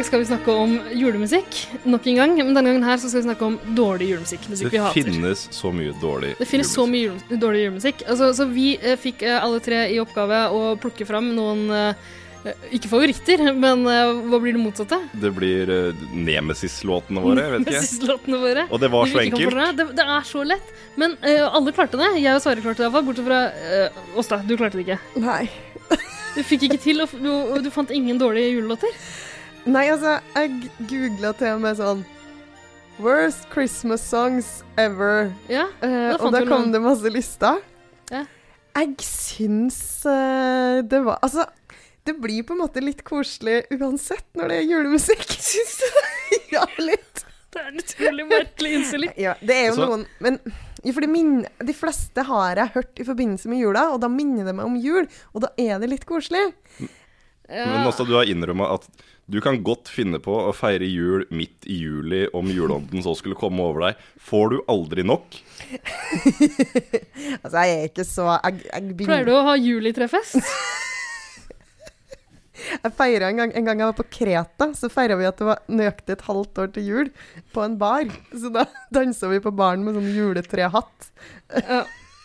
I dag skal vi snakke om julemusikk nok en gang. Men denne gangen her så skal vi snakke om dårlig julemusikk. Musikk Det vi hater. finnes så mye dårlig Det finnes så mye jule, dårlig julemusikk. Altså, så vi eh, fikk eh, alle tre i oppgave å plukke fram noen eh, ikke favoritter, men eh, hva blir det motsatte? Det blir uh, Nemesis-låtene våre, vet ikke. Nemesis-låtene våre. Og det var så enkelt. Det, det er så lett. Men eh, alle klarte det. Jeg og Sverre klarte det iallfall, bortsett fra uh, Åsta. Du klarte det ikke. Nei. Du fikk ikke til, og du, du fant ingen dårlige julelåter. Nei, altså, jeg googla til og med sånn Worst Christmas songs ever. Ja, Da og da kom noen. det masse lister. Ja. Jeg syns uh, det var Altså, det blir på en måte litt koselig uansett når det er julemusikk. Syns du det? ja, litt. Det er en utrolig merkelig innstilling. Ja, det er jo Altså- noen Men for de fleste har jeg hørt i forbindelse med jula, og da minner det meg om jul, og da er det litt koselig. Men også du har innrømma at du kan godt finne på å feire jul midt i juli om juleånden så skulle komme over deg. Får du aldri nok? Altså, jeg er ikke så Jeg, jeg, begynner- Pleier du å ha julitrefest? Jeg feira en gang, en gang jeg var på Kreta, så feira vi at det var nøyaktig et halvt år til jul på en bar. Så da dansa vi på baren med sånn juletrehatt Ja.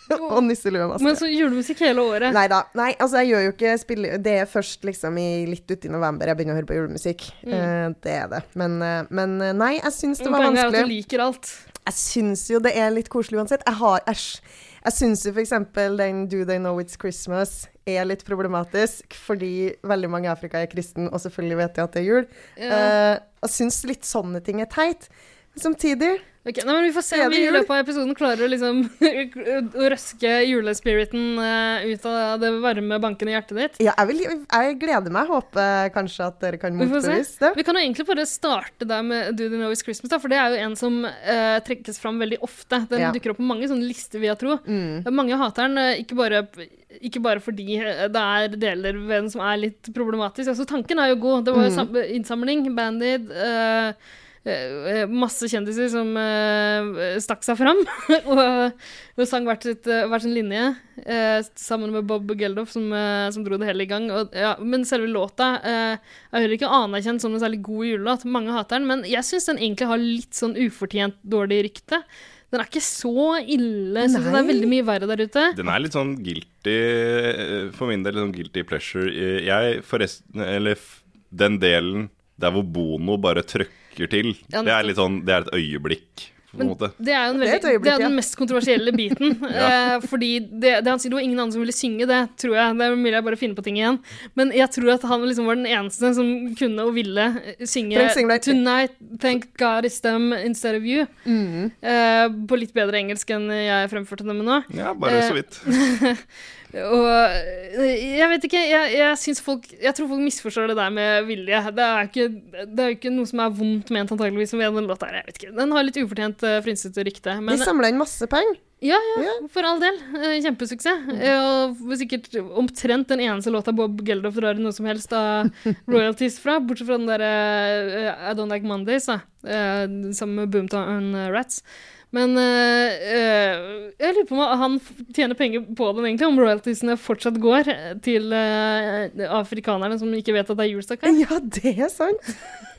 og nisseluemaske. Men så julemusikk hele året. Nei da. Nei, altså jeg gjør jo ikke spille... Det er først liksom i litt uti november jeg begynner å høre på julemusikk. Eh, det er det. Men, uh, men uh, nei, jeg syns det var Poenget er at du liker alt. Jeg syns jo det er litt koselig uansett. Jeg har Æsj. Jeg syns jo f.eks. den Do They Know It's Christmas er litt problematisk, fordi veldig mange i Afrika er kristen, og selvfølgelig vet de at det er jul. Yeah. Jeg syns litt sånne ting er teit. Men samtidig Ok, nei, men Vi får se om vi i løpet av episoden klarer å liksom å røske julespiriten eh, ut av det varme bankende hjertet ditt. Ja, jeg, vil, jeg gleder meg. Håper kanskje at dere kan Vi motbevise det. Vi kan jo egentlig bare starte der med Do They Know It's Christmas, da, for det er jo en som uh, trekkes fram veldig ofte. Den Ja. dukker opp på mange sånne lister, vil jeg tro. Mm. Mange hater den, eh, ikke bare, ikke bare fordi det er deler ved den som er litt problematisk. Altså, tanken er jo god. Det var jo Mm. innsamling, Bandit eh, eh, Masse kjendiser som eh, stakk seg fram og, og sang hvert, sitt, eh, hver sin linje. eh, sammen med Bob Geldof, som, eh, som dro det hele i gang. Og, ja, men selve låta eh, er heller ikke anerkjent som en særlig god julelåt. Mange hater den, men jeg syns den egentlig har litt sånn ufortjent dårlig rykte. Den er ikke så ille. Jeg synes det er veldig mye verre der ute. Den er litt sånn guilty eh, For min del litt sånn guilty pleasure. Eh, Jeg forresten Eller f- den delen der hvor Bono bare trøkker til, det er litt sånn Det er et øyeblikk, Men. Det er jo en Det er veldig, det er, den mest kontroversielle biten. eh, fordi det, det han sier, det var ingen andre som ville synge det, tror jeg. Det er mulig jeg bare finner på ting igjen. Men jeg tror at han liksom var den eneste som kunne og ville eh, synge like 'Tonight, thank God it's them instead of you'. Mm. Eh, på litt bedre engelsk enn jeg fremførte det med nå. Ja, bare Eh, så vidt. Og eh, jeg vet ikke, jeg, jeg syns folk Jeg tror folk misforstår det der med vilje. Det er jo ikke, det ikke noe som er vondt ment, antageligvis, med den låta her. Jeg vet ikke. Den har litt ufortjent uh, frynsete rykte. Men De samla inn masse penger. ja, ja, Ja. for all del. Eh, Kjempesuksess. Mm. Og sikkert omtrent den eneste låta Bob Geldof drar noe som helst av royalties fra, bortsett fra den derre uh, I Don't Like Mondays, da. uh, sammen med Boomtown Rats. Men eh, eh, jeg lurer på om han tjener penger på den, egentlig. Om royaltiesene fortsatt går eh, til eh, afrikanerne som ikke vet at det er julestakkar. Ja, det er sant.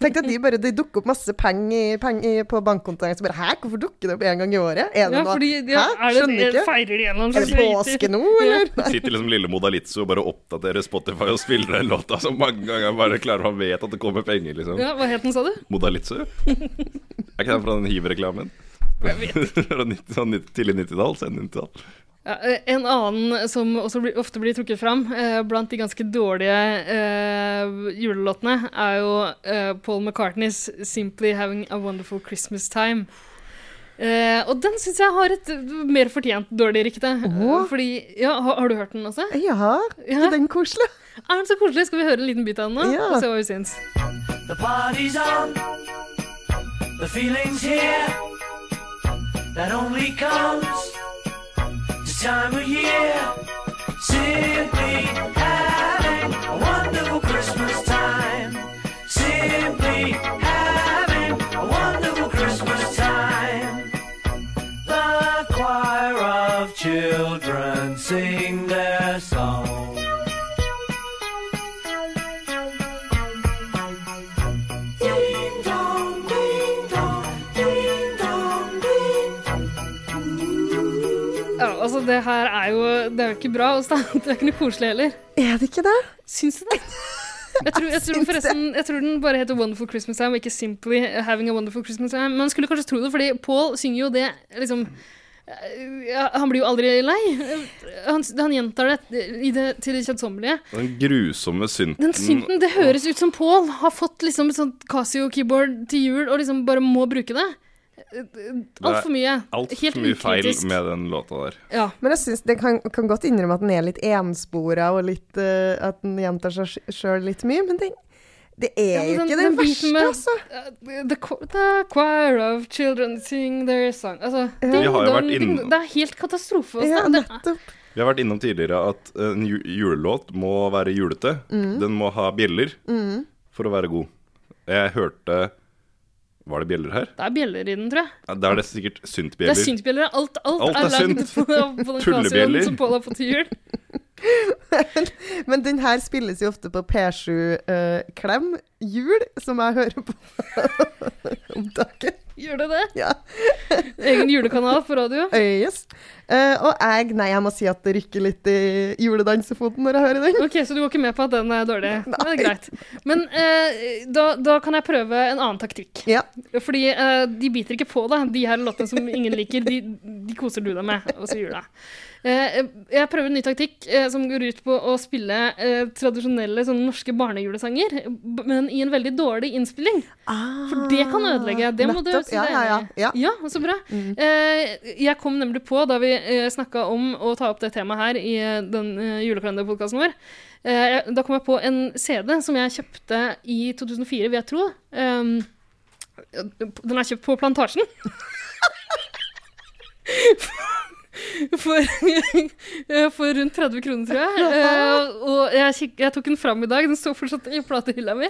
Tenk at de bare de dukker opp masse penger peng på bankkontoen. Så bare Hæ, hvorfor dukker det opp én gang i året? Er det Ja, noe fordi ja, Hæ? er det, Skjønner ikke. Feirer de en eller annen Er det påske nå, eller? Ja. Sitter liksom lille Modalizzo og bare oppdaterer Spotify og spiller den låta så mange ganger bare klarer man vet at det kommer penger, liksom. Ja, hva het den, sa du? Modalizzo? Er ikke den fra den Hiv-reklamen? Fra 90 sånn tidlig 90-tall? Sen 90-tall. Ja, eh, en annen som også blir, ofte blir trukket fram eh, blant de ganske dårlige eh, julelåtene, er jo eh, Paul McCartneys 'Simply Having a Wonderful Christmas Time'. Eh, og den syns jeg har et mer fortjent dårlig rykte. Oh. Fordi, ja, har, har du hørt den også? Ja, Ja. er den koselig? Er den så koselig? Skal vi høre en liten bit av den nå? Ja. Og se hva vi syns. The party's on. The feeling's here. That only comes this time of year. Simply having a wonderful Christmas time. Simply having a wonderful Christmas time. The choir of children sing det her er jo Det er jo ikke bra. og Det er ikke noe koselig heller. Er det ikke det? Syns du det? Jeg tror, jeg, tror forresten, jeg tror den bare heter Wonderful Christmas Time, og ikke Simply Having a Wonderful Christmas Time. Man skulle kanskje tro det, fordi Paul synger jo det liksom Han blir jo aldri lei. Han, han gjentar det, i det til det kjedsommelige. Den grusomme synten. Den synten, det høres ut som Paul har fått liksom et sånt Casio-keyboard til jul og liksom bare må bruke det. Altfor mye. Altfor Helt mye feil med den låta der. Ja. Men jeg synes det kan, kan godt innrømme at den er litt enspora, og litt, uh, at den gjentar seg sjøl litt mye. Men den, det er jo den- ikke den den verste, med- altså. Uh, the, the choir of children sing their song Altså, Ja. ding dong, ding, Det er helt katastrofe. Ja, nettopp. Vi har vært innom tidligere at en julelåt må være julete. Mm. Den må ha bjeller for å være god. Jeg hørte Var det bjeller her? det er bjeller i den, tror jeg. Ja, Da er det sikkert Det er syntbjeller. syntbjeller. Alt, alt, Alt er er lagd på, på den Tullebjeller. Som Pål har fått til jul. Men den her spilles jo ofte på P7 eh, Klem jul, som jeg hører på om dagen. Gjør det det? Ja. Egen julekanal på radio. Uh, yes. Uh, og jeg, nei, jeg må si at det rykker litt i juledansefoten når jeg hører den. Ok, Så du går ikke med på at den er dårlig? Det er greit. Men uh, da, da kan jeg prøve en annen taktikk. Ja. Fordi de biter ikke på deg, de her låtene som ingen liker. De, de koser du deg med, og så jula. Eh, jeg prøver en ny taktikk eh, som går ut på å spille eh, tradisjonelle sånne norske barnejulesanger, men i en veldig dårlig innspilling. For det kan ødelegge. Det må du Ja, ja, ja. ja. Så bra. Mm. jeg kom nemlig på, da vi eh, snakka om å ta opp det temaet her i eh, den eh, julekalenderpodkasten vår, eh, da kom jeg på en CD som jeg kjøpte i 2004, vil jeg tro. Um, den er kjøpt på Plantasjen. For, for rundt 30 kroner, tror jeg. Uh, og jeg, jeg tok den fram i dag. Den står fortsatt i platehylla mi.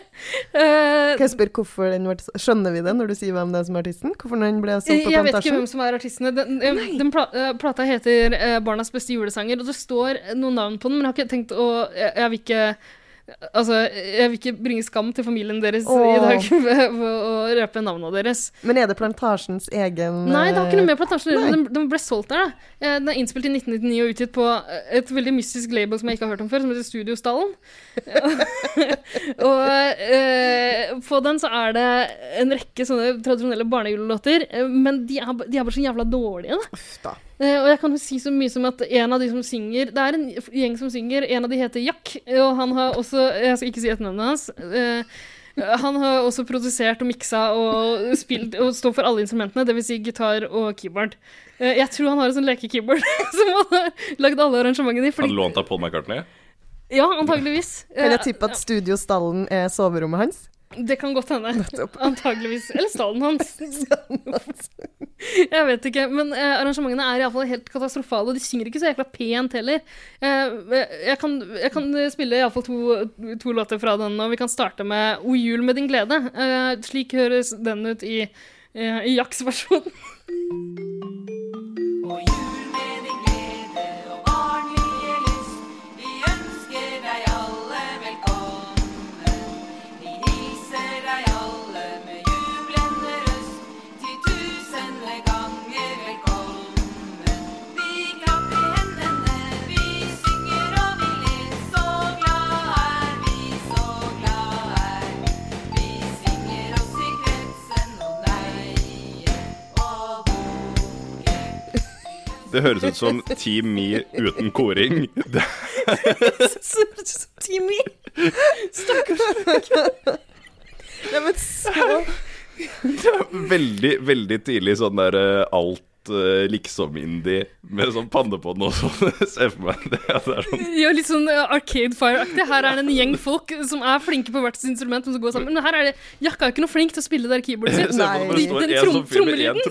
Uh, Kan jeg spørre hvorfor den ble Skjønner vi det når du sier hvem det er som er artisten? Hvorfor den ble solgt på Jeg vet ikke hvem som er artistene. Den, eh, den pla eh, plata heter eh, 'Barnas beste julesanger', og det står noen navn på den, men jeg har ikke tenkt å Jeg, jeg vil ikke Altså, jeg vil ikke bringe skam til familien deres i dag ved å røpe navnene deres. Men er det Plantasjens egen Nei, det har ikke noe med plantasjen å gjøre. Den, ble solgt der, da. Eh, Den er innspilt i 1999 og utgitt på et veldig mystisk label som jeg ikke har hørt om før, som heter Studiostallen. Og eh, på den så er det en rekke sånne tradisjonelle barnejulelåter, eh, men de er, de er bare så jævla dårlige, da. Uff da. Eh, og jeg kan jo si så mye som at en av de som synger Det er en gjeng som synger, en av de heter Jack, og han har også Jeg skal ikke si etternavnet hans. Eh, han har også produsert og miksa og spilt og står for alle instrumentene, dvs. Si gitar og keyboard. Eh, jeg tror han har en sånn lekekeyboard som han har lagd alle arrangementene i. Han Fordi, lånte av Paul McCartney. ja, antageligvis. Kan jeg tippe at studiostallen er soverommet hans? Det kan godt hende. Antageligvis. Eller stallen hans. Jeg vet ikke. Men eh, arrangementene er iallfall helt katastrofale, og de synger ikke så jækla pent heller. Eh, jeg, kan, jeg kan spille iallfall to, to låter fra den, og vi kan starte med O jul med din glede. Eh, slik høres den ut i, eh, i Jacks versjon. Det høres ut som Team Me uten koring. Team Me? Stakkars. Ja, men så er veldig, veldig tidlig sånn der eh, alt eh, liksom-indie med sånn pannebånd og sånn. Se for meg det. det er sånn Ja, litt sånn eh, Arcade Fire-aktig. Her er det en gjeng folk som er flinke på hvert sitt instrument. Men, som går sammen. men her er det Jakka er ikke noe flink til å spille der keyboardet sitt. Nei. Den en trom- trommelyden.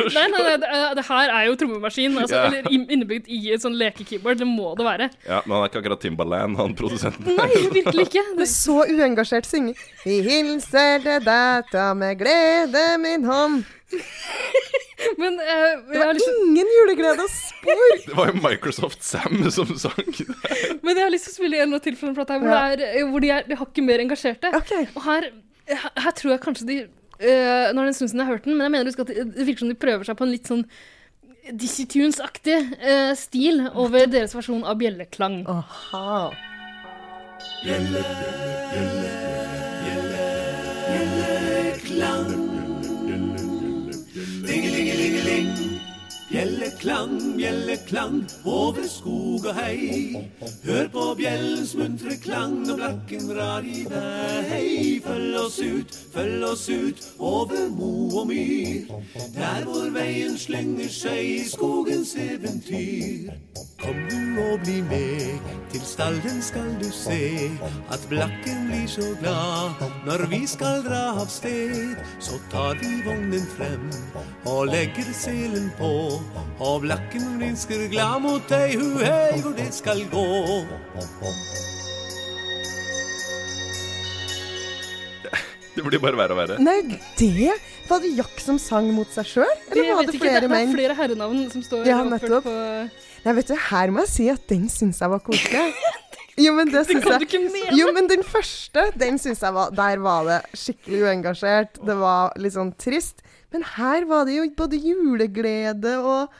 Nei, nei, nei det, er- det her er jo trommemaskin. Altså, yeah. Eller innebygd i et sånn lekekeyboard. Det må det være. Ja, men han er ikke akkurat Timbaland, han produsenten. Nei, virkelig ikke. med er så uengasjert synging. Vi hilser til deg, ta med glede min hånd. men uh, Det var lyst, ingen juleglede å spore. Det var jo Microsoft Sam som sang. men jeg har lyst til å spille en låt til fra den plata her, hvor, det er, eh, hvor de er de hakket mer engasjerte. Okay. Og her, her tror jeg kanskje de eh, Nå er det en stund siden jeg har hørt den, men jeg mener du skal at det virker som de prøver seg på en litt sånn Dizzie Tunes-aktig uh, stil over deres versjon av bjelleklang. Aha. Bjelleklang, bjelleklang bjelleklang over skog og hei. Hør på bjellens muntre klang når blakken drar i vei. Følg oss ut, følg oss ut over mo og myr. Der hvor veien slynger seg i skogens eventyr. Kom du og bli med, til stallen skal du se. At blakken blir så glad når vi skal dra av sted. Så tar vi vognen frem og legger selen på. Og blakken vrinsker glad mot deg, hu hei, hvor det skal gå. Det blir bare verre og verre. Nei, det Var det Jack som sang mot seg sjøl? Eller Jeg var det ikke, menn? det er flere herrenavn som står Ja, oppført på Nei, vet du, her må jeg si at den syns jeg var koselig. Jo, men det syns jeg! Jo, men den første, den syns jeg var Der var det skikkelig uengasjert. Det var litt sånn trist. Men her var det jo både juleglede og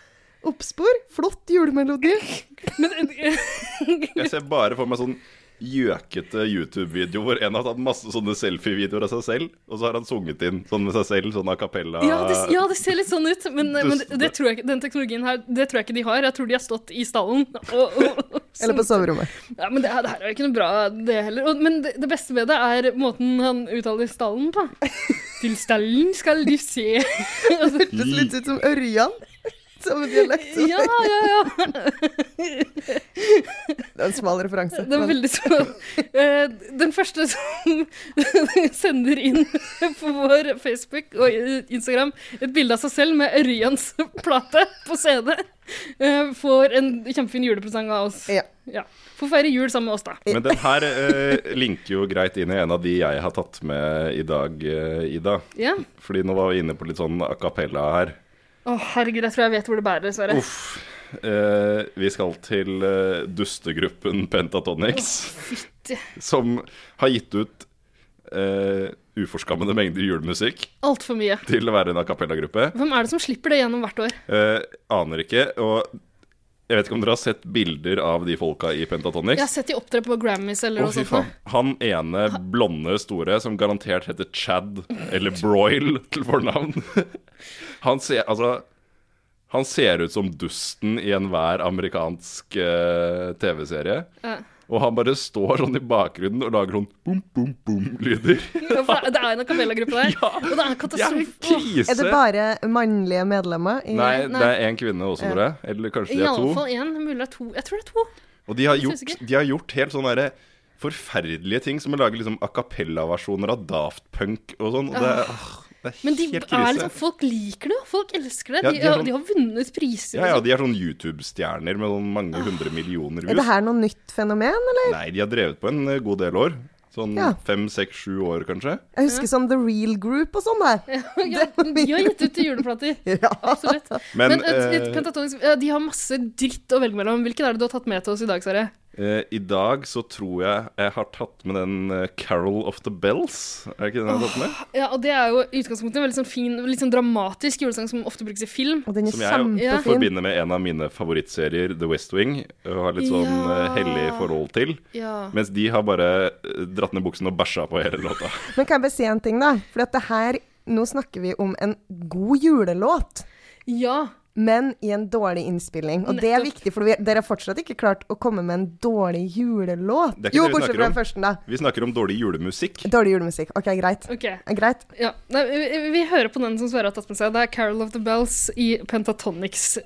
oppspor. Flott julemelodi. Men, Jeg ser bare for meg sånn gjøkete YouTube-video hvor en har tatt masse sånne selfie-videoer av seg selv, og så har han sunget inn sånn med seg selv, sånn a cappella. ja, det, ja, det ser litt sånn ut, men, men det, det tror jeg ikke, den teknologien her Det tror jeg ikke de har. Jeg tror de har stått i stallen. Og, og, og, Eller på soverommet. Ja, men det, det her er jo ikke noe bra, det heller. Og, men det, det beste ved det er måten han uttaler stallen på. Til stallen skal de se. Det ser litt ut som Ørjan. Som en dialekt. ja, ja, ja. Det er en smal referanse. Det er men- veldig sånn Eh, Den første som sender inn på vår Facebook og Instagram et bilde av seg selv med Ørjans plate på CD, eh, får en kjempefin julepresang av oss. Ja. Ja. Får feire jul sammen med oss, da. Men den her eh, linker jo greit inn i en av de jeg har tatt med i dag, eh, Ida. Ja. Fordi nå var vi inne på litt sånn a cappella her. Å, herregud, jeg tror jeg vet hvor det bærer, dessverre. Uff. Eh, vi skal til eh, dustegruppen Pentatonix, oh, som har gitt ut eh, uforskammede mengder julemusikk Altfor mye. til å være en a cappella-gruppe. Hvem er det som slipper det gjennom hvert år? Eh, aner ikke. Og jeg vet ikke om dere har sett bilder av de folka i Pentatonix? Jeg har sett de opptre på Grammys eller noe sånt. Han ene blonde store, som garantert heter Chad, eller Broil til fornavn Han ser altså Han ser ut som dusten i enhver amerikansk uh, TV-serie. Ja. Og han bare står sånn i bakgrunnen og lager sånn bom, bom, bom-lyder. Ja, det er en a cappella-gruppe der. Ja, og det er katastrofe. Ja, Er det bare mannlige medlemmer? I, Nei, Nei. det er én kvinne også, tror jeg. Eller kanskje de er to. Iallfall én. Mulig det er to. Jeg tror det er to. Og de har gjort, de har gjort helt sånne derre forferdelige ting, som å lage liksom a cappella-versjoner av Daft Punk og sånn. Og det, er- er Men de er liksom, folk liker det, folk elsker det. Ja, De, de er sånn- de har vunnet priser. Ja, ja, de er sånn YouTube-stjerner med sånn mange hundre millioner Er det her noe nytt fenomen, eller? Nei, de har drevet på en eh, god del år. Sånn Ja. fem, seks, sju år, kanskje. Jeg husker sånn The Real Group og sånn der. ja, de har gitt ut juleplater. Ja. Absolutt. Men, Men, et, et eh, Pentatonix, de har masse dritt å velge mellom. Hvilken er det du har tatt med til oss i dag, Sverre? Eh, i dag så tror jeg jeg har tatt med den eh, Carol of the Bells. Er det ikke den jeg har tatt med? Ja, og Det er jo i utgangspunktet en veldig sånn fin, litt sånn dramatisk julesang som ofte brukes i film. Og den er Som jeg Ja. kjempefin. forbinder med en av mine favorittserier, The West Wing. Og har litt sånn Ja. eh, hellig forhold til. Ja. Mens de har bare dratt ned buksen og bæsja på hele låta. Men kan jeg bare si en ting, da? For at det her Nå snakker vi om en god julelåt. ja. Men i en dårlig innspilling. Og det er viktig, for dere har fortsatt ikke klart å komme med en dårlig julelåt. Jo, bortsett fra den første, da. Vi snakker om dårlig julemusikk. Dårlig julemusikk. OK, greit. Ok. Eh, Greit. Ja. Nei, vi, vi hører på den som Sverre har tatt med seg. Det er Carol of the Bells i Pentatonics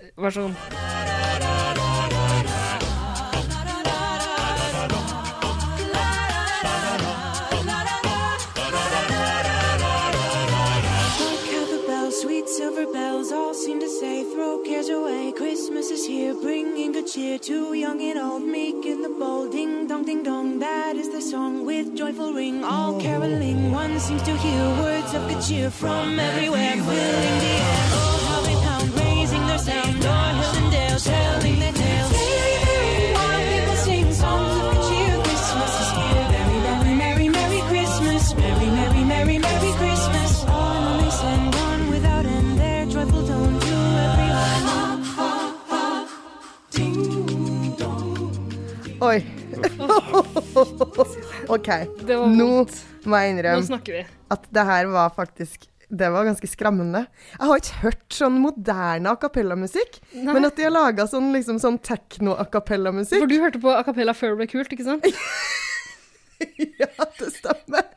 Is here, bringing good cheer to young and old, meek and the bold. Ding dong, ding dong, that is the song with joyful ring, all caroling. One seems to hear words of good cheer from everywhere, filling the air. Oh, how they pound, raising their sound, o'er hill and dale, telling Oi. OK. Det var Nå må jeg innrømme at det her var faktisk det var ganske skremmende. Jeg har ikke hørt sånn moderne a cappella-musikk, men at de har laga sånn, liksom, sånn tekno-a cappella-musikk For du hørte på a cappella før det ble kult, ikke sant? Ja, det stemmer.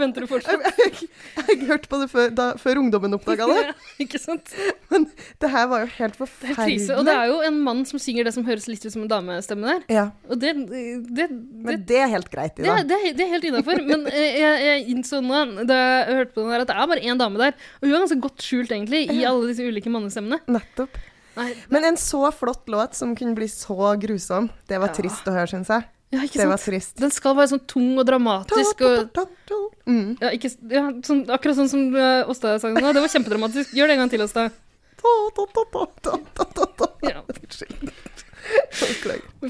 Venter du fortsatt? Jeg, jeg, jeg hørte på det før, da, før ungdommen oppdaga det, Ja, ikke sant? men det her var jo helt er forferdelig. Det Og det er jo en mann som synger det som høres litt ut som en damestemme der. Ja, Og det, det, det, men det er helt greit, Ida. Det, det, det er helt innafor. Men eh, jeg, jeg innså nå, da jeg hørte på den her, at det er bare én dame der. Og hun er ganske godt skjult, egentlig, i alle disse ulike mannestemmene. Nettopp. Nei, Men en så flott låt som kunne bli så grusom, det var Ja. trist å høre, syns jeg. Ja, Det var sant? trist. Den skal være sånn tung og dramatisk og Mm. ja, ikke, ja, sånn, Akkurat sånn som uh, Åsta sang nå. Det var kjempedramatisk. Gjør det en gang til, Åsta. Unnskyld.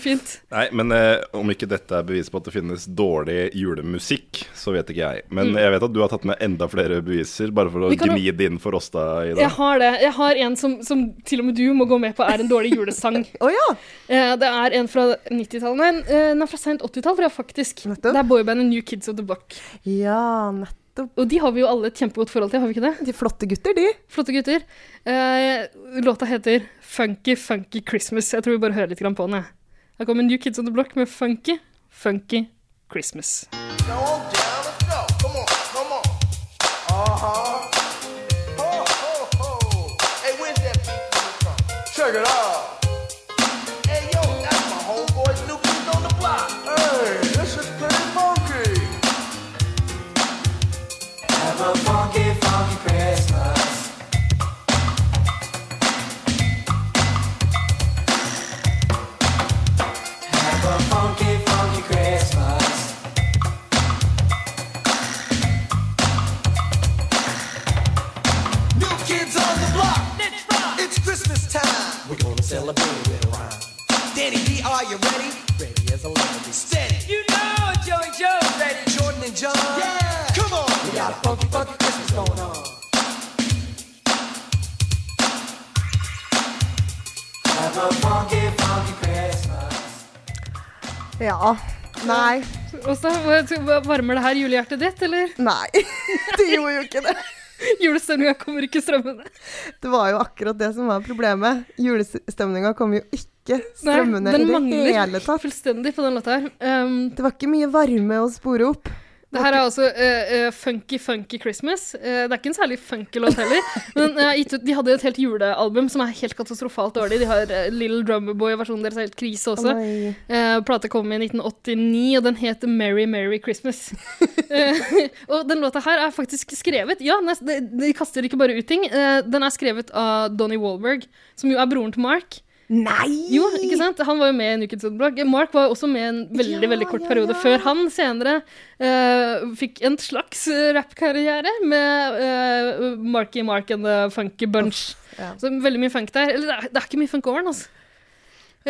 Fint. Nei, men eh, om ikke dette er bevis på at det finnes dårlig julemusikk, så vet ikke jeg. Men jeg vet at du har tatt med enda flere beviser, bare for å Mm. Gni det inn for oss da, Ida. Jeg har det. Jeg har en som, som til og med du må gå med på er en dårlig julesang. oh, ja! Eh, det er en fra 90-tallet. Nei, eh, den er fra sent 80-tall, tror jeg faktisk. Nettopp. Det er boybandet New Kids of the Block. Ja, nettopp. Og de har vi jo alle et kjempegodt forhold til, har vi ikke det? De flotte gutter, de. Flotte gutter. Eh, låta heter Funky Funky Christmas. Jeg tror vi bare hører litt grann på den. jeg. Her kommer New Kids on the Block med Funky Funky Christmas. Now on it let's varmer det her julehjertet ditt, eller? Nei. Det gjorde jo ikke det. Julestemninga kommer ikke strømmende. Det var jo akkurat det som var problemet. Julestemninga kom jo ikke strømmende Nei, i det hele tatt. Den mangler fullstendig på den låta her. Um, Det var ikke mye varme å spore opp. Det her er altså uh, Funky Funky Christmas. Uh, det er ikke en særlig funky låt heller. Men de hadde et helt julealbum som er helt katastrofalt dårlig. De har Little Drummerboy-versjonen deres er helt krise også. Plata kom i 1989, og den heter Merry Merry Christmas. Og den låta her er faktisk skrevet Ja, de, de kaster ikke bare ut ting. Den er skrevet av Donnie Wahlberg, som jo er broren til Mark. Nei! Jo, ikke sant? Han var jo med i New Kids on Block. Mark var også med en veldig Ja, veldig kort ja, periode ja. før han senere uh, fikk en slags eh, rappkarriere med uh, Marky Mark and the Funky Bunch. ja. Så veldig mye funk der. Eller det er, det er ikke mye funk over den, altså.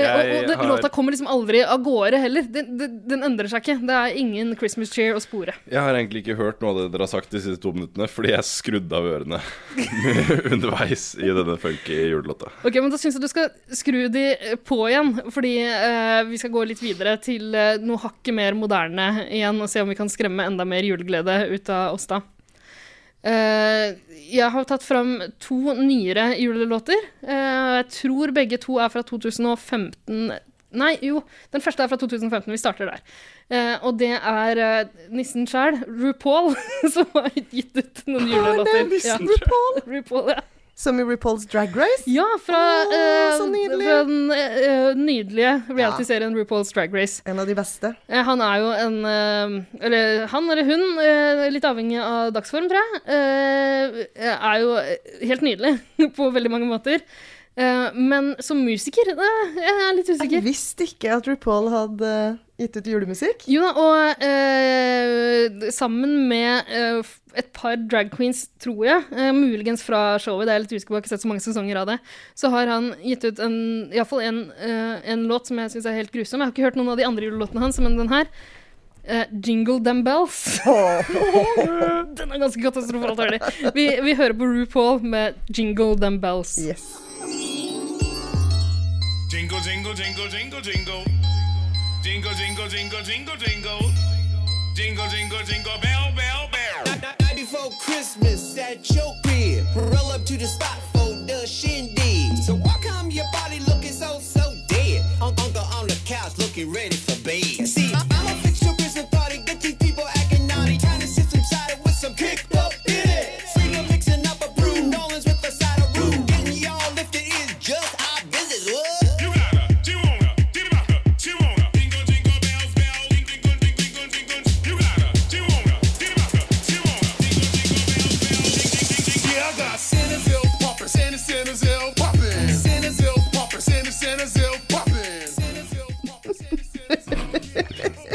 Jeg og det, har- låta kommer liksom aldri av gårde heller. Den, den, den endrer seg ikke. Det er ingen Christmas cheer å spore. Jeg har egentlig ikke hørt noe av det dere har sagt de siste to minuttene, fordi jeg skrudde av ørene underveis i denne funky julelåta. Ok, men Da syns jeg du skal skru de eh, på igjen, fordi eh, vi skal gå litt videre til eh, noe hakket mer moderne igjen, og se om vi kan skremme enda mer juleglede ut av oss da. Eh, jeg har tatt fram to nyere julelåter. Eh, jeg tror begge to er fra 2015 Nei, jo, den første er fra 2015. Vi starter der. Eh, og det er nissen sjæl, RuPaul, som har gitt ut noen julelåter. det er nissen ja. RuPaul. RuPaul, ja. Som i RuPaul's Drag Race? Ja, fra, oh, nydelig. fra den uh, nydelige reality-serien RuPaul's Drag Race. En av de beste. Eh, han er jo en Eller han eller hun, litt avhengig av dagsform, tror jeg, er jo helt nydelig på veldig mange måter. Eh, men som musiker uh, jeg er litt usikker. Jeg visste ikke at RuPaul hadde gitt ut julemusikk. Jo da, og uh, sammen med et par drag queens, tror jeg, muligens fra showet, det er jeg litt usikker på, jeg har ikke sett så mange sesonger av det, så har han gitt ut en, iallfall en, en låt som jeg syns er helt grusom. Jeg har ikke hørt noen av de andre julelåtene hans, men den her Uh, Jingle Them Bells. den er ganske katastrofalt dårlig. Vi, vi hører på RuPaul med Jingle Them Bells. Yes. Jingle, jingle, jingle, jingle, jingle. Jingle, jingle, jingle, jingle, jingle. Jingle, jingle, jingle, bell, bell, bell. Night before Christmas at your crib. Roll up to the spot for the shindig. So why come your body looking so, so dead? Uncle on the couch looking ready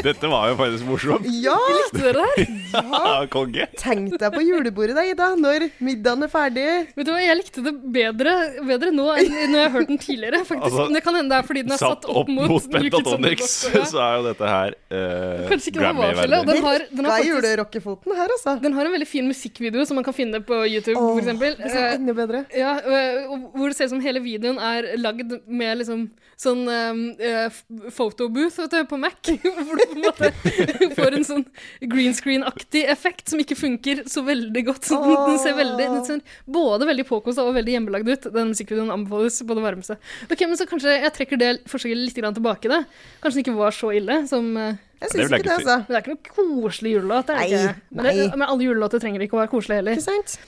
Dette var jo faktisk morsomt. Ja! Likte dere det? Ja, konge. Tenk deg på julebordet da, Ida, når middagen er ferdig. Vet du hva, Jeg likte det bedre, bedre nå enn når jeg har hørt den tidligere. faktisk. Altså, Men det kan hende det er fordi den er Satt opp mot on the Pentatonix, ja. så er jo dette her uh, Kanskje ikke det var så ille. og Den har, den, har faktisk, julerockefoten her, altså? den har en veldig fin musikkvideo som man kan finne på YouTube, oh, eksempel. det er Eh, enda bedre. Ja, øh, og hvor det ser ut som hele videoen er lagd med liksom sånn uh, photobooth vet du, på Mac. Hvor du får en sånn green screen-aktig effekt som ikke funker så veldig godt. Så den, den ser veldig, den ser både veldig påkosta og veldig hjemmelagd ut. Den musikkvideoen anbefales på det varmeste. Ok, men så kanskje jeg trekker det forsøket litt grann tilbake, da. Kanskje den ikke var så ille som uh, Jeg syns ikke det, altså. Men det er ikke noe koselig julelåt. det er det Nei, ikke. Men, det, men alle julelåter trenger ikke å være koselige heller. Ikke sant?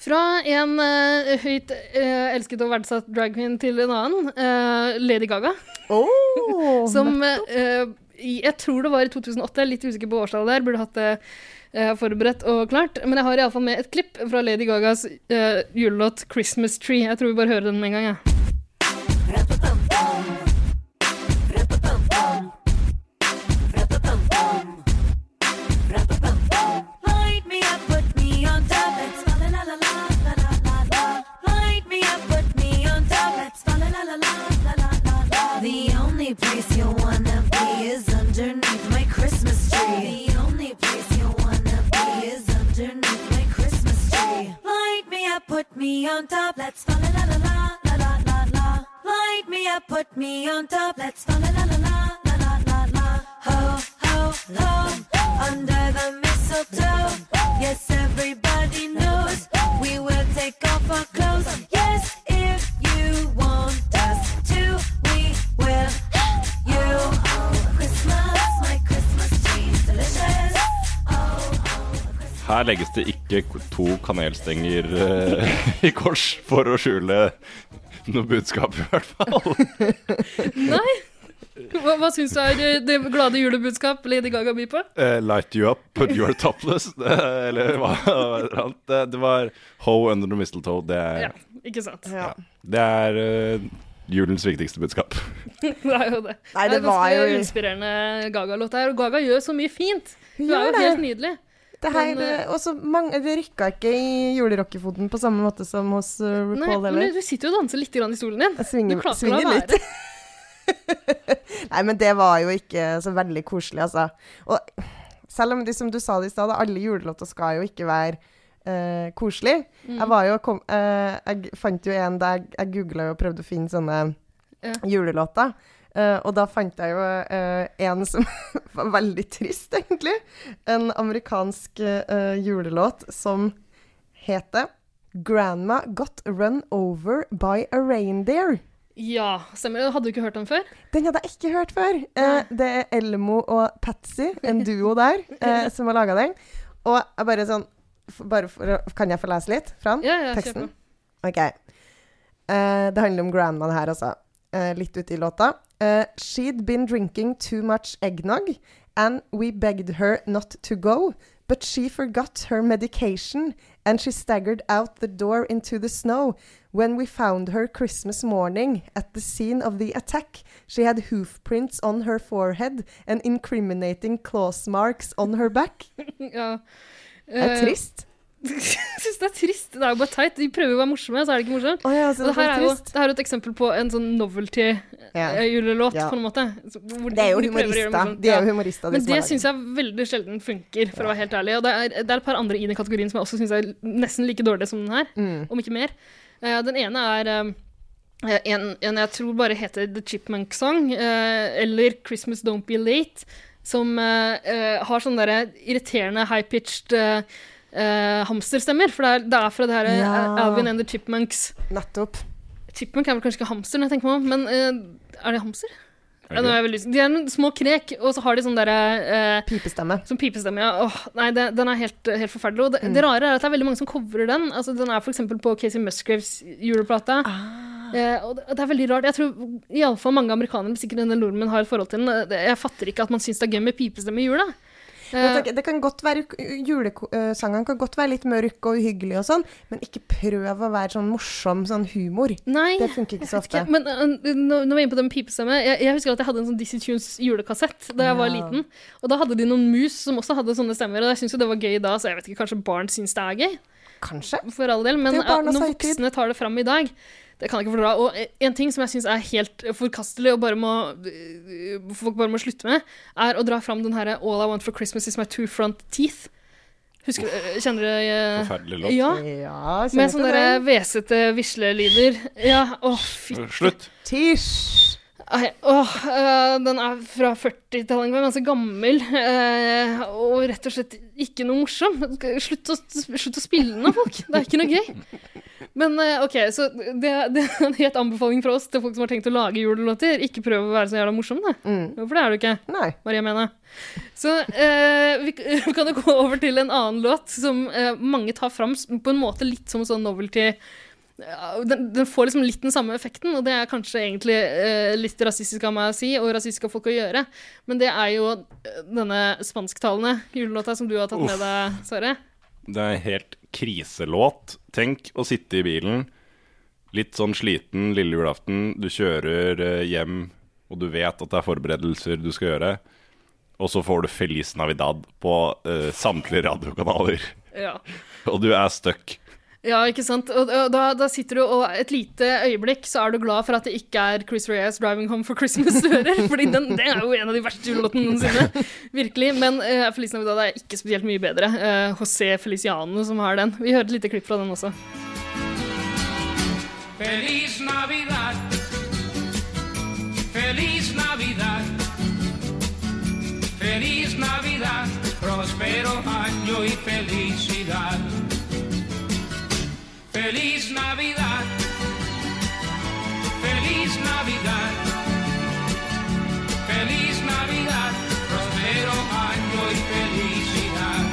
Fra en uh, høyt uh, elsket og verdsatt drag queen til en annen, uh, Lady Gaga. Oh, Som eh, Jeg tror det var i 2008, jeg er litt usikker på årstallet der, burde hatt det eh, forberedt og klart. Men jeg har iallfall med et klipp fra Lady Gagas eh, julelåt 'Christmas Tree'. Jeg tror vi bare hører den med en gang, jeg. On top. Let's fa la la la la la la la la. Light me up, put me on top. Let's fa la la la la la la la la. Ho ho ho, under the mistletoe. Her legges det ikke to kanelstenger eh, i kors for å skjule noe budskap, i hvert fall. Nei? Hva, hva syns du er det, det glade julebudskap Lady Gaga byr på? Eh, light you up, put you are topless. Eh, eller hva er det annet? Det, det var Ho under the mistletoe. Det er, Ja, ikke sant? Ja. det er eh, julens viktigste budskap. Det er jo det. Nei, det det er var ganske jo inspirerende Gaga-låt her. Og Gaga gjør så mye fint. Hun er jo helt nydelig. Det her, Men, eh, også mange, det rykka ikke i julerockefoten på samme måte som hos uh, Nei, RuPaul men heller. du sitter jo og danser litt grann i stolen din. Jeg svinger, du klarer svinger å la litt. Nei, men det var jo ikke så veldig koselig, altså. Og selv om de, som du sa det i stad, alle julelåter skal jo ikke være uh, koselige. Mm. Jeg kom, uh, Jeg fant jo en der jeg, jeg googla og prøvde å finne sånne Ja. julelåter. Eh, og da fant jeg jo uh, en som var veldig trist, egentlig. En amerikansk uh, julelåt som heter 'Grandma Got Run Over by a Reindeer'. Ja, stemmer. Hadde du ikke hørt den før? Den hadde jeg ikke hørt før. Eh, det er Elmo og Patsy, en duo der, eh, som har laga den. Og jeg bare sånn bare for, Kan jeg få lese litt fra den? Ja, ja, teksten? OK. Eh, det handler om grandmaen her, altså. Eh, litt ute i låta. Eh, She'd been drinking too much eggnog, and we begged her not to go. But she forgot her medication, and she staggered out the door into the snow. When we found her Christmas morning at the scene of the attack, she had hoof prints on her forehead and incriminating claws marks on her back. Ja. Det er Eh, trist. Jeg syns det er trist. Det er jo bare teit. De prøver jo å være morsomme, så er det ikke morsomt. Oh, ja, det det her er jo det her er jo et eksempel på en sånn Ja. novelty-julelåt, Ja. på en måte. Hvor Det er jo de humorister. De er jo humorister, Men det syns jeg veldig sjelden funker, for å være helt ærlig. Og det er, det er et par andre i den kategorien som jeg også syns er nesten like dårlige som den her, Mm. om ikke mer. Uh, den ene er eh, Eh, En, en jeg tror bare heter The Chipmunk Song, uh, eller Christmas Don't Be Late, som uh, eh, har sånne der irriterende high-pitched eh, eh, hamsterstemmer. For det er, det er fra det her eh, Ja. Alvin and the Chipmunks. Nettopp. Chipmunk er vel kanskje ikke hamster, når jeg tenker meg om, men eh, er det hamser? Er Ja, det nå er jeg veldig de er noen små krek, og så har de sånn derre eh, Pipestemme. Som pipestemme, ja. Åh, nei, det, den er helt, helt forferdelig. Og det, det rare er at det er veldig mange som covrer den. Altså, den er eksempel på Casey Musgraves juleplate. Eh, og det, det er veldig rart. Jeg tror iallfall mange amerikanere, sikkert en nordmenn, har et forhold til den. Jeg fatter ikke at man syns det er gøy med pipestemme i jula. Jeg Eh, det kan godt være, Julesangene kan godt være litt mørk og uhyggelig og sånn, men ikke prøv å være sånn morsom sånn humor. nei, Det funker ikke så ofte. ikke. Men eh, nå, nå var jeg inne på det med pipestemme. Jeg, jeg husker at jeg hadde en sånn Dizzie Tunes julekassett da jeg var liten. Og da hadde de noen mus som også hadde sånne stemmer, og jeg syns jo det var gøy da, så jeg vet ikke, kanskje barn syns det er gøy. Kanskje. For all del, men Det når voksne tar det fram i dag det kan jeg ikke fordra. Og en ting som jeg syns er helt forkastelig og bare må, folk bare må slutte med, er å dra fram den herre All I want for Christmas is my two front teeth. Husker du, Kjenner du eh, Forferdelig låt. Ja. Ja, Med sånne hvesete vislelyder. Ja, å fy Slutt. Tisj! Åh, øh, den er fra 40-tallet, den var ganske gammel, øh, og rett og slett ikke noe morsom. Slutt å, slutt å spille den av folk, det er ikke noe gøy. Men øh, ok, så det, det er en helt anbefaling fra oss til folk som har tenkt å lage julelåter. Ikke prøv å være så jævla morsom, da. Mm. For det er du ikke, Nei. Maria Mena. Så øh, vi, vi kan jo gå over til en annen låt som øh, mange tar fram på en måte litt som sånn novelty den, den får liksom litt den samme effekten, og det er kanskje egentlig eh, litt rasistisk av meg å si, og rasistisk av folk å gjøre, men det er jo eh, denne spansktalende julelåta som du har tatt Uff. med deg, Sverre. Det er helt kriselåt. Tenk å sitte i bilen, litt sånn sliten lille julaften. Du kjører eh, hjem, og du vet at det er forberedelser du skal gjøre. Og så får du Feliz Navidad på eh, samtlige radiokanaler. Ja. Og du er stuck. Ja, ikke sant? Og, og da, da sitter du, og et lite øyeblikk så er du glad for at det ikke er Chris Reyes 'Driving Home for Christmas' du hører, fordi den, det er jo en av de verste julelåtene noensinne. Virkelig. Men uh, Feliz Navidad er ikke spesielt mye bedre. Uh, José Feliciano som har den. Vi hører et lite klipp fra den også. Feliz Navidad. Feliz Navidad. Feliz Navidad. Prospero año y felicidad. Feliz Navidad. Feliz Navidad. Feliz Navidad. Próspero año y felicidad.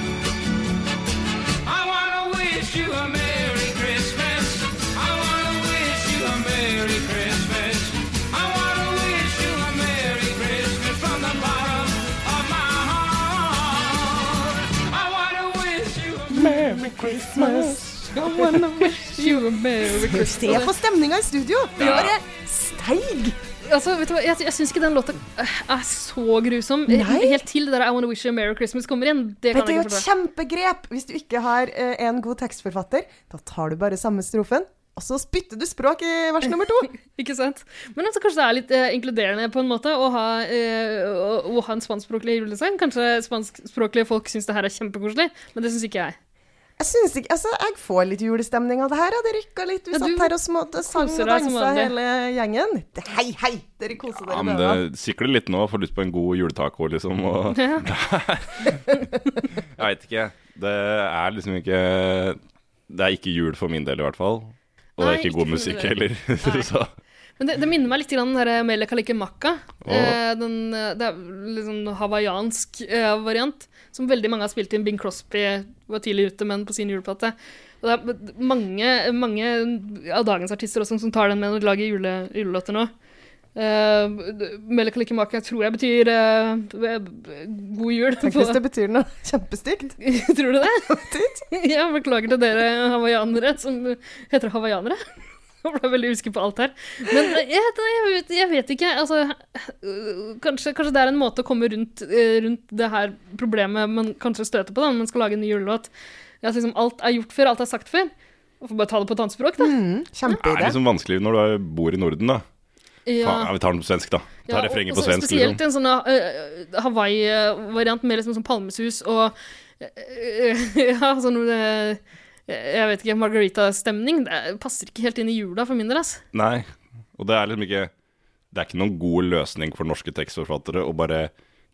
I wanna wish you a Merry Christmas. I wanna wish you a Merry Christmas. I wanna wish you a Merry Christmas from the bottom of my heart. I wanna wish you a Merry Christmas. Se på stemninga i studio! Det er bare steig! Altså, vet du hva, Jeg, jeg syns ikke den låta øh, er så grusom. Nei? Helt til det der I Wanna Wish You a Merry Christmas kommer inn. Det kan du, jeg et kjempegrep! Hvis du ikke har uh, en god tekstforfatter, da tar du bare samme strofen, og så spytter du språk i vers nummer to. Ikke sant? Men altså, kanskje det er litt uh, inkluderende på en måte å ha, uh, å, å ha en spanskspråklig julesang. Kanskje spanskspråklige folk syns det her er kjempekoselig, men det syns ikke jeg. Jeg synes ikke, altså, jeg får litt julestemning av det her. Det rykka litt. Vi Ja, satt her og småtte, sang og dansa hele gjengen. Det, hei, hei! Dere koser Ja, dere men med det. det sikler litt nå. Får lyst på en god juletaco, liksom. Og Ja. jeg veit ikke. Det er liksom ikke Det er ikke jul for min del, i hvert fall. Og det er ikke ikke god musikk heller. Nei. Så Men det, det minner meg litt grann om Mele Kalike Makka. Åh. Eh, den, eh, det er sånn hawaiiansk eh, variant, som veldig mange har spilt inn. Bing Crosby var tidlig ute med den på sin juleplate. Og det er mange, mange av dagens artister også som tar den med når de lager jule, julelåter nå. Uh, Mele Kalike Makka tror jeg betyr uh, god jul. Tenk hvis det betyr noe kjempestygt. Tror du det? ja, beklager til dere hawaiianere som heter hawaiianere. Ble veldig usikker på alt her. Men eh, jeg, jeg, vet, jeg vet ikke. Altså, øh, kanskje, kanskje det er en måte å komme rundt, eh, rundt det her problemet man kanskje støter på da, når man skal lage en ny julelåt. At liksom alt er gjort før, alt er sagt før. Og får bare ta det på et annet språk, da. Mm, det er liksom vanskelig når du bor i Norden, da. Faen, ja, vi tar den på svensk, da. Vi Tar ja, refrenget på svensk, Spesielt liksom. en sånn uh, Hawaii-variant med liksom sånn palmesus og øh, Ja, sånn øh, Jeg vet ikke, margarita-stemning. Det passer ikke helt inn i jula for min del, Altså. Nei. Og det er liksom ikke Det er ikke noen god løsning for norske tekstforfattere å bare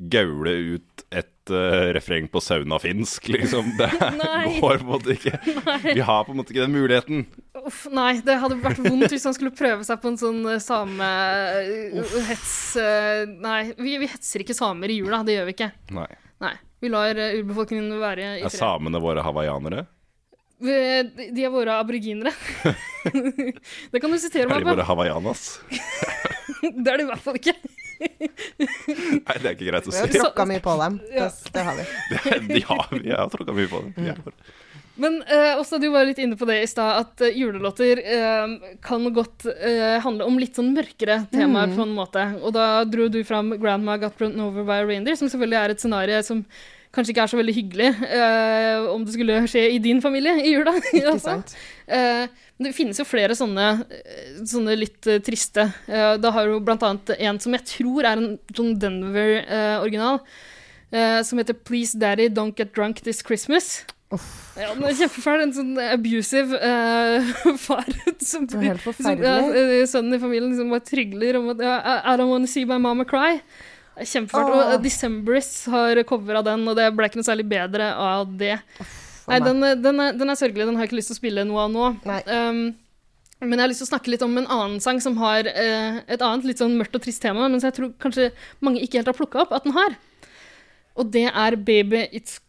gaule ut et uh, refreng på saunafinsk, liksom. Det går på en måte ikke. Vi har på en måte ikke den muligheten. Uff, nei, det hadde vært vondt hvis han skulle prøve seg på en sånn samehets... samehets Nei, vi, vi hetser ikke samer i jula, det gjør vi ikke. Nei. Nei. Vi lar eh, urbefolkningen være i Er samene våre hawaiianere? Vi- De er våre aboriginere. det kan du sitere meg på. Er de våre hawaiianas? Det er det i hvert fall ikke. Nei, det er ikke greit å si. Vi har tråkka mye på dem. Det, Ja. det har vi. Det, de har, vi har tråkka mye på dem. De er- Men eh, også du var litt inne på det i stad, at eh, julelåter eh, kan godt eh, handle om litt sånn mørkere temaer Mm. på en måte. Og da dro du fram 'Grandma Got Run Over by a Reindeer', som selvfølgelig er et scenario som kanskje ikke er så veldig hyggelig uh, om det skulle skje i din familie i jula. Ikke sant? Uh, men det finnes jo flere sånne, eh, sånne litt uh, triste. Da har du blant annet en som jeg tror er en John Denver-original, som heter 'Please Daddy, Don't Get Drunk This Christmas'. Ja, den er kjempefæl. En sånn abusive uh, far som, helt som ja, Sønnen i familien liksom bare trygler om at uh, I don't wanna see my mama cry. Det Oh. Og har Decemberists har covera den, og det ble ikke noe særlig bedre av det. Nei, den, er- den, er, den er sørgelig. Den har jeg ikke lyst til å spille noe av nå. Um, men jeg har lyst til å snakke litt om en annen sang som har uh, et annet litt sånn mørkt og trist tema, men som jeg tror kanskje mange ikke helt har plukka opp at den har. Og det er 'Baby It's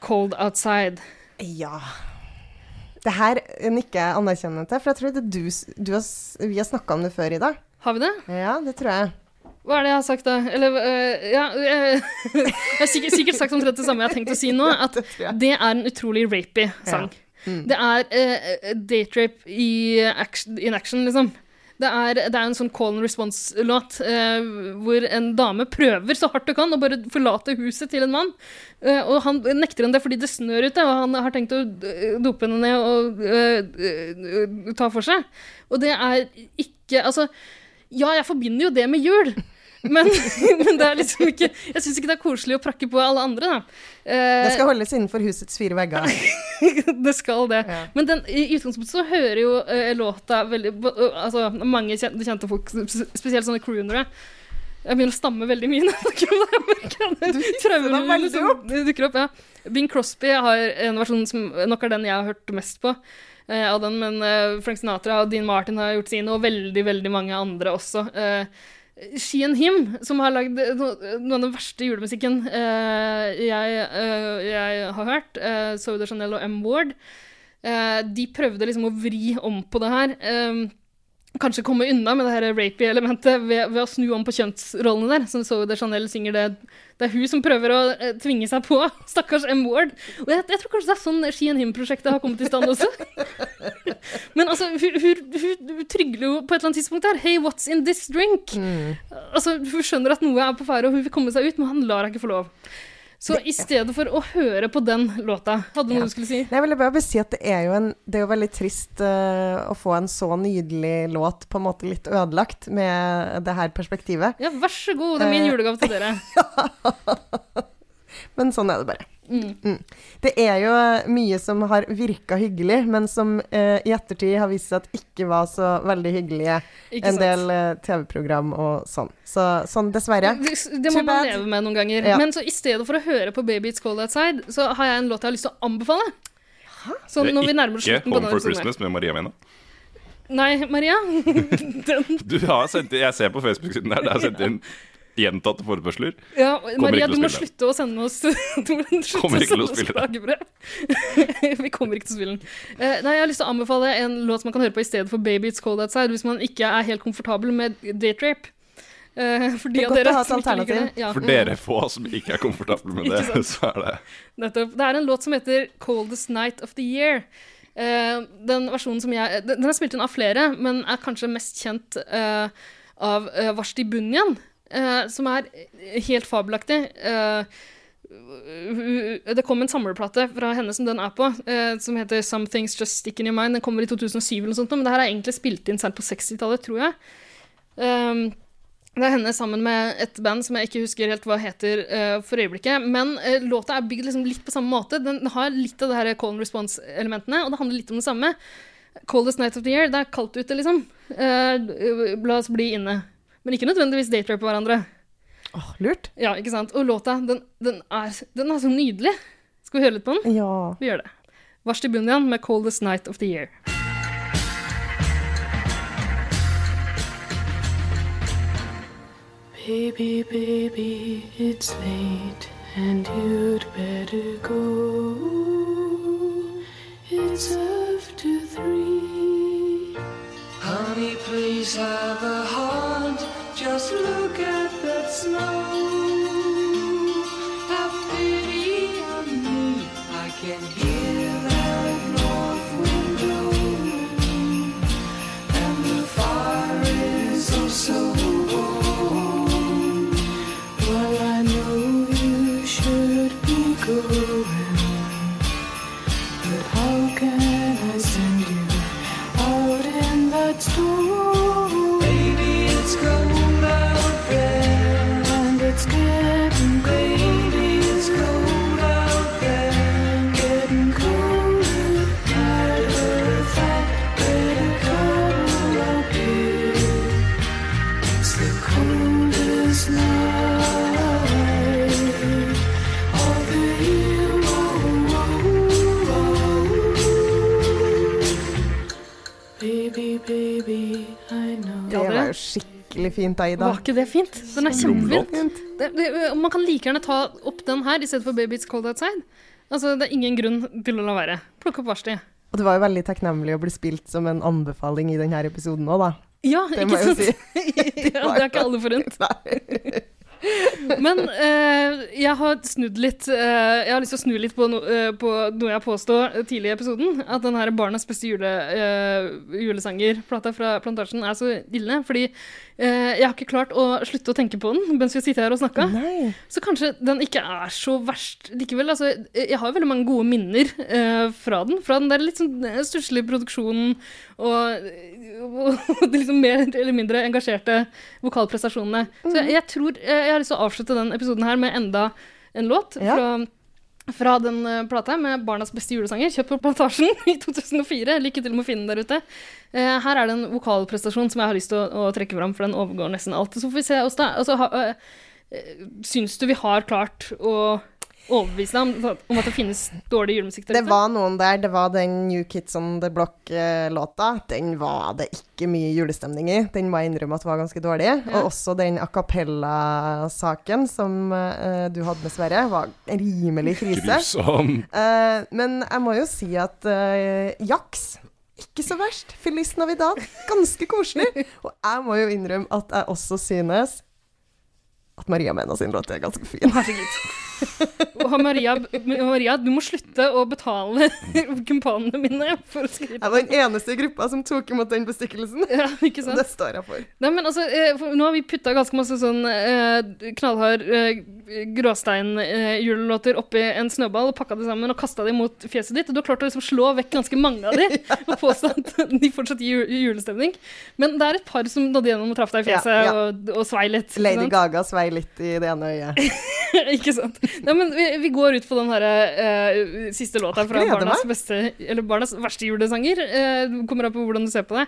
Cold Outside'. Ja. Det her nikker jeg anerkjennende til, for jeg tror det du, du har, vi har snakka om det før, i dag. Har vi det? Ja, det tror jeg. Hva er det jeg har sagt, da? Eller øh, Ja, øh, jeg har sikkert, sikkert sagt omtrent det samme jeg har tenkt å si nå. At Det er en utrolig rapey sang. Mm. Det er uh, date-rape i action, in action, liksom. Det er, det er en sånn call and response-låt uh, hvor en dame prøver så hardt hun kan å bare forlate huset til en mann. Uh, og han nekter henne det fordi det snør ute, og han har tenkt å dope henne ned og ta for seg. Og det er ikke Altså, ja, jeg forbinder jo det med jul. Men, men det er liksom ikke Jeg syns ikke det er koselig å prakke på alle andre, da. Eh, Det skal holdes innenfor husets fire vegger. det skal det. Ja. Men den, i utgangspunktet så hører jo eh, låta veldig Altså, mange kjente, kjente folk, spesielt sånne croonere Jeg begynner å stamme veldig mye. Jeg. Traumene deg veldig som dukker opp. Ja. Bing Crosby har en versjon som nok er den jeg har hørt mest på. eh, av den, men eh, Frank Sinatra og Dean Martin har gjort sine, og veldig veldig mange andre også. Uh, She and Him, som har lagd no, noe av den verste julemusikken eh, jeg, eh, jeg har hørt, uh, Zoe Chanel og M. Ward, eh, de prøvde liksom å vri om på det her. Kanskje komme unna med det her rapey-elementet ved, ved å snu om på kjønnsrollene der. Som Zoe de Chanel synger det Det er hun som prøver å eh, tvinge seg på. Stakkars M. Ward. Og jeg, jeg tror kanskje det er sånn She and Him-prosjektet har kommet i stand også. Men altså, hun, hun, hun, hun trygler jo på et eller annet tidspunkt her. Hey, what's in this drink? Altså, Hun skjønner at noe er på ferde, og hun vil komme seg ut, men han lar henne ikke få lov. Så i stedet for å høre på den låta Hadde du noe du skulle si? Jeg ville bare si at det er jo, en, det er jo veldig trist uh, å få en så nydelig låt på en måte litt ødelagt med det her perspektivet. Ja, vær så god, det er min Eh. julegave til dere. Men sånn er det bare. Mm. Mm. Det er jo mye som har virka hyggelig, men som eh, i ettertid har vist seg at ikke var så veldig hyggelige. Ikke en sant? del eh, TV-program og sånn. Så sånn, dessverre. Det, det må Too man bad. leve med noen ganger. Ja. Men så i stedet for å høre på Baby It's Cold Outside, så har jeg en låt jeg har lyst til å anbefale. Så Det når vi er nærmer oss slutten på Home for. Christmas med Maria Mena. Nei, Maria. Den, Du har sendt inn, Jeg ser på Facebook-siden der, det er sendt inn gjentatte forespørsler. ja, Maria, du må slutte å sende oss Du må slutte Kommer å ikke til sende å oss klagebrev. vi kommer ikke til å spille den. Uh, nei, jeg har lyst til å anbefale en låt man kan høre på i stedet for Baby It's Cold Outside, hvis man ikke er helt komfortabel med date rape. Uh, for de Det er av godt å dere ha et som ikke liker alternativ. det. Ja. For dere få som ikke er komfortable med det, så er det Nettopp. Det er en låt som heter 'Coldest Night of the Year'. Uh, den versjonen som jeg Den den er spilt inn av flere, men er kanskje mest kjent uh, av uh, Varsti Bunyan, eh, som er helt fabelaktig. Uh, det kom en samleplate fra henne som den er på, eh, som heter 'Some Things Just Stick In Your Mind'. Den kommer i 2007, eller noe sånt, men det her er egentlig spilt inn sent på 60-tallet, tror jeg. Um, det er henne sammen med et band som jeg ikke husker helt hva heter uh, for øyeblikket. Men uh, låta er bygd liksom litt på samme måte. Den har litt av det her call and response-elementene, og det handler litt om det samme. Coldest night of the year. Det er kaldt ute, liksom. Uh, la oss bli inne. Men ikke nødvendigvis date-rape hverandre. Åh, lurt. Ja, ikke sant? Og låta, den, den, er, den er så nydelig. Skal vi høre litt på den? Ja. Vi gjør det. Vars til Bunyan med 'Coldest Night of the Year'. Baby, baby, it's late and you'd better go. It's after three. Honey, please have a heart. Just look at that snow. Skikkelig da, Ida. Var ikke det fint? Den er kjempefint. Det, det, man kan like gjerne ta opp den her i stedet for 'Baby It's Cold Outside'. Altså, Det er ingen grunn til å la være. Plukk opp varselet. Og det var jo veldig takknemlig å bli spilt som en anbefaling i denne episoden òg, da. Ja, Det ikke må jeg jo sant? si. ja, det er ikke alle forunt. Men eh, jeg har snudd litt eh, Jeg har lyst til å snu litt på, no, eh, på noe jeg påsto tidlig i episoden. At den her Barnas beste jule, uh, julesanger-plata fra Plantasjen er så ille. Fordi eh, jeg har ikke klart å slutte å tenke på den mens vi sitter her og snakker. Nei. Så kanskje den ikke er så verst likevel. Altså, jeg har jo veldig mange gode minner eh, fra den. Fra den der litt sånn eh, stusslige produksjonen og, og de liksom mer eller mindre engasjerte vokalprestasjonene. Så jeg, jeg tror eh, jeg har lyst til å avslutte den episoden her med enda en låt Ja. Fra, den eh, plata med Barnas beste julesanger, kjøpt på Plantasjen i 2004. Lykke til med å finne den der ute. Eh, her er det en vokalprestasjon som jeg har lyst til å, å trekke fram, for den overgår nesten alt. Så får vi se, Åsta. Altså, ha, eh, Syns du vi har klart å overbevise deg om, om at det finnes dårlig julemusikk der Det var noen der. Det var den New Kids on the Block-låta. Den var det ikke mye julestemning i. Den må jeg innrømme at var ganske dårlig. Og også den a cappella-saken som uh, du hadde med Sverre, var rimelig krise. Grusom. Eh, men jeg må jo si at uh, Jaks ikke så verst. Feliz Navidad. Ganske koselig. Og jeg må jo innrømme at jeg også synes at Maria Mena sin låt er ganske fin. Og Maria, Maria, du må slutte å betale kumpanene mine for å skrive Jeg var den eneste i gruppa som tok imot den bestikkelsen. Ja, ikke sant? Det står jeg for. Nei, men altså, eh, for nå har vi putta ganske masse sånn eh, knallhard eh, gråstein-julelåter oppi en snøball og pakka det sammen og kasta det mot fjeset ditt. Og du har klart å liksom slå vekk ganske mange av de og påstå at de fortsatt gir julestemning. Men det er et par som nådde gjennom og traff deg i fjeset Ja, ja. Og, og svei litt. Lady? Gaga svei litt i det ene øyet. ikke sant? Nei, men vi, vi går ut på den her, uh, siste låta fra Barnas, beste, eller barnas verste julesanger. Uh, kommer an på hvordan du ser på det.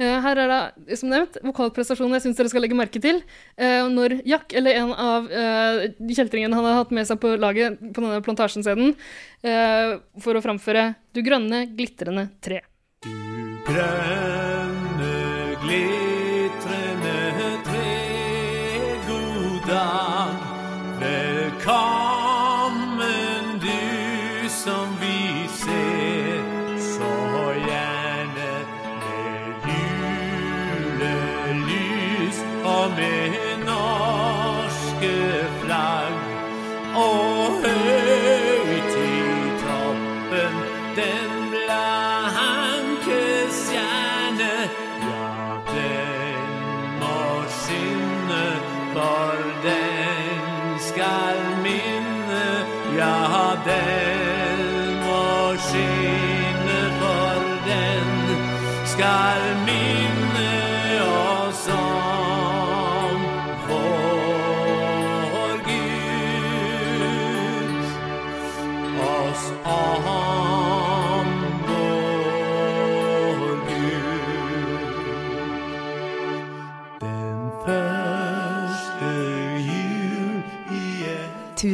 Uh, her er det, som nevnt, vokalprestasjonen jeg syns dere skal legge merke til. Eh, når Jack, eller en av uh, kjeltringene han har hatt med seg på laget på denne plantasjenscenen, eh, for å framføre Du grønne, glitrende tre. Grønne, den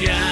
I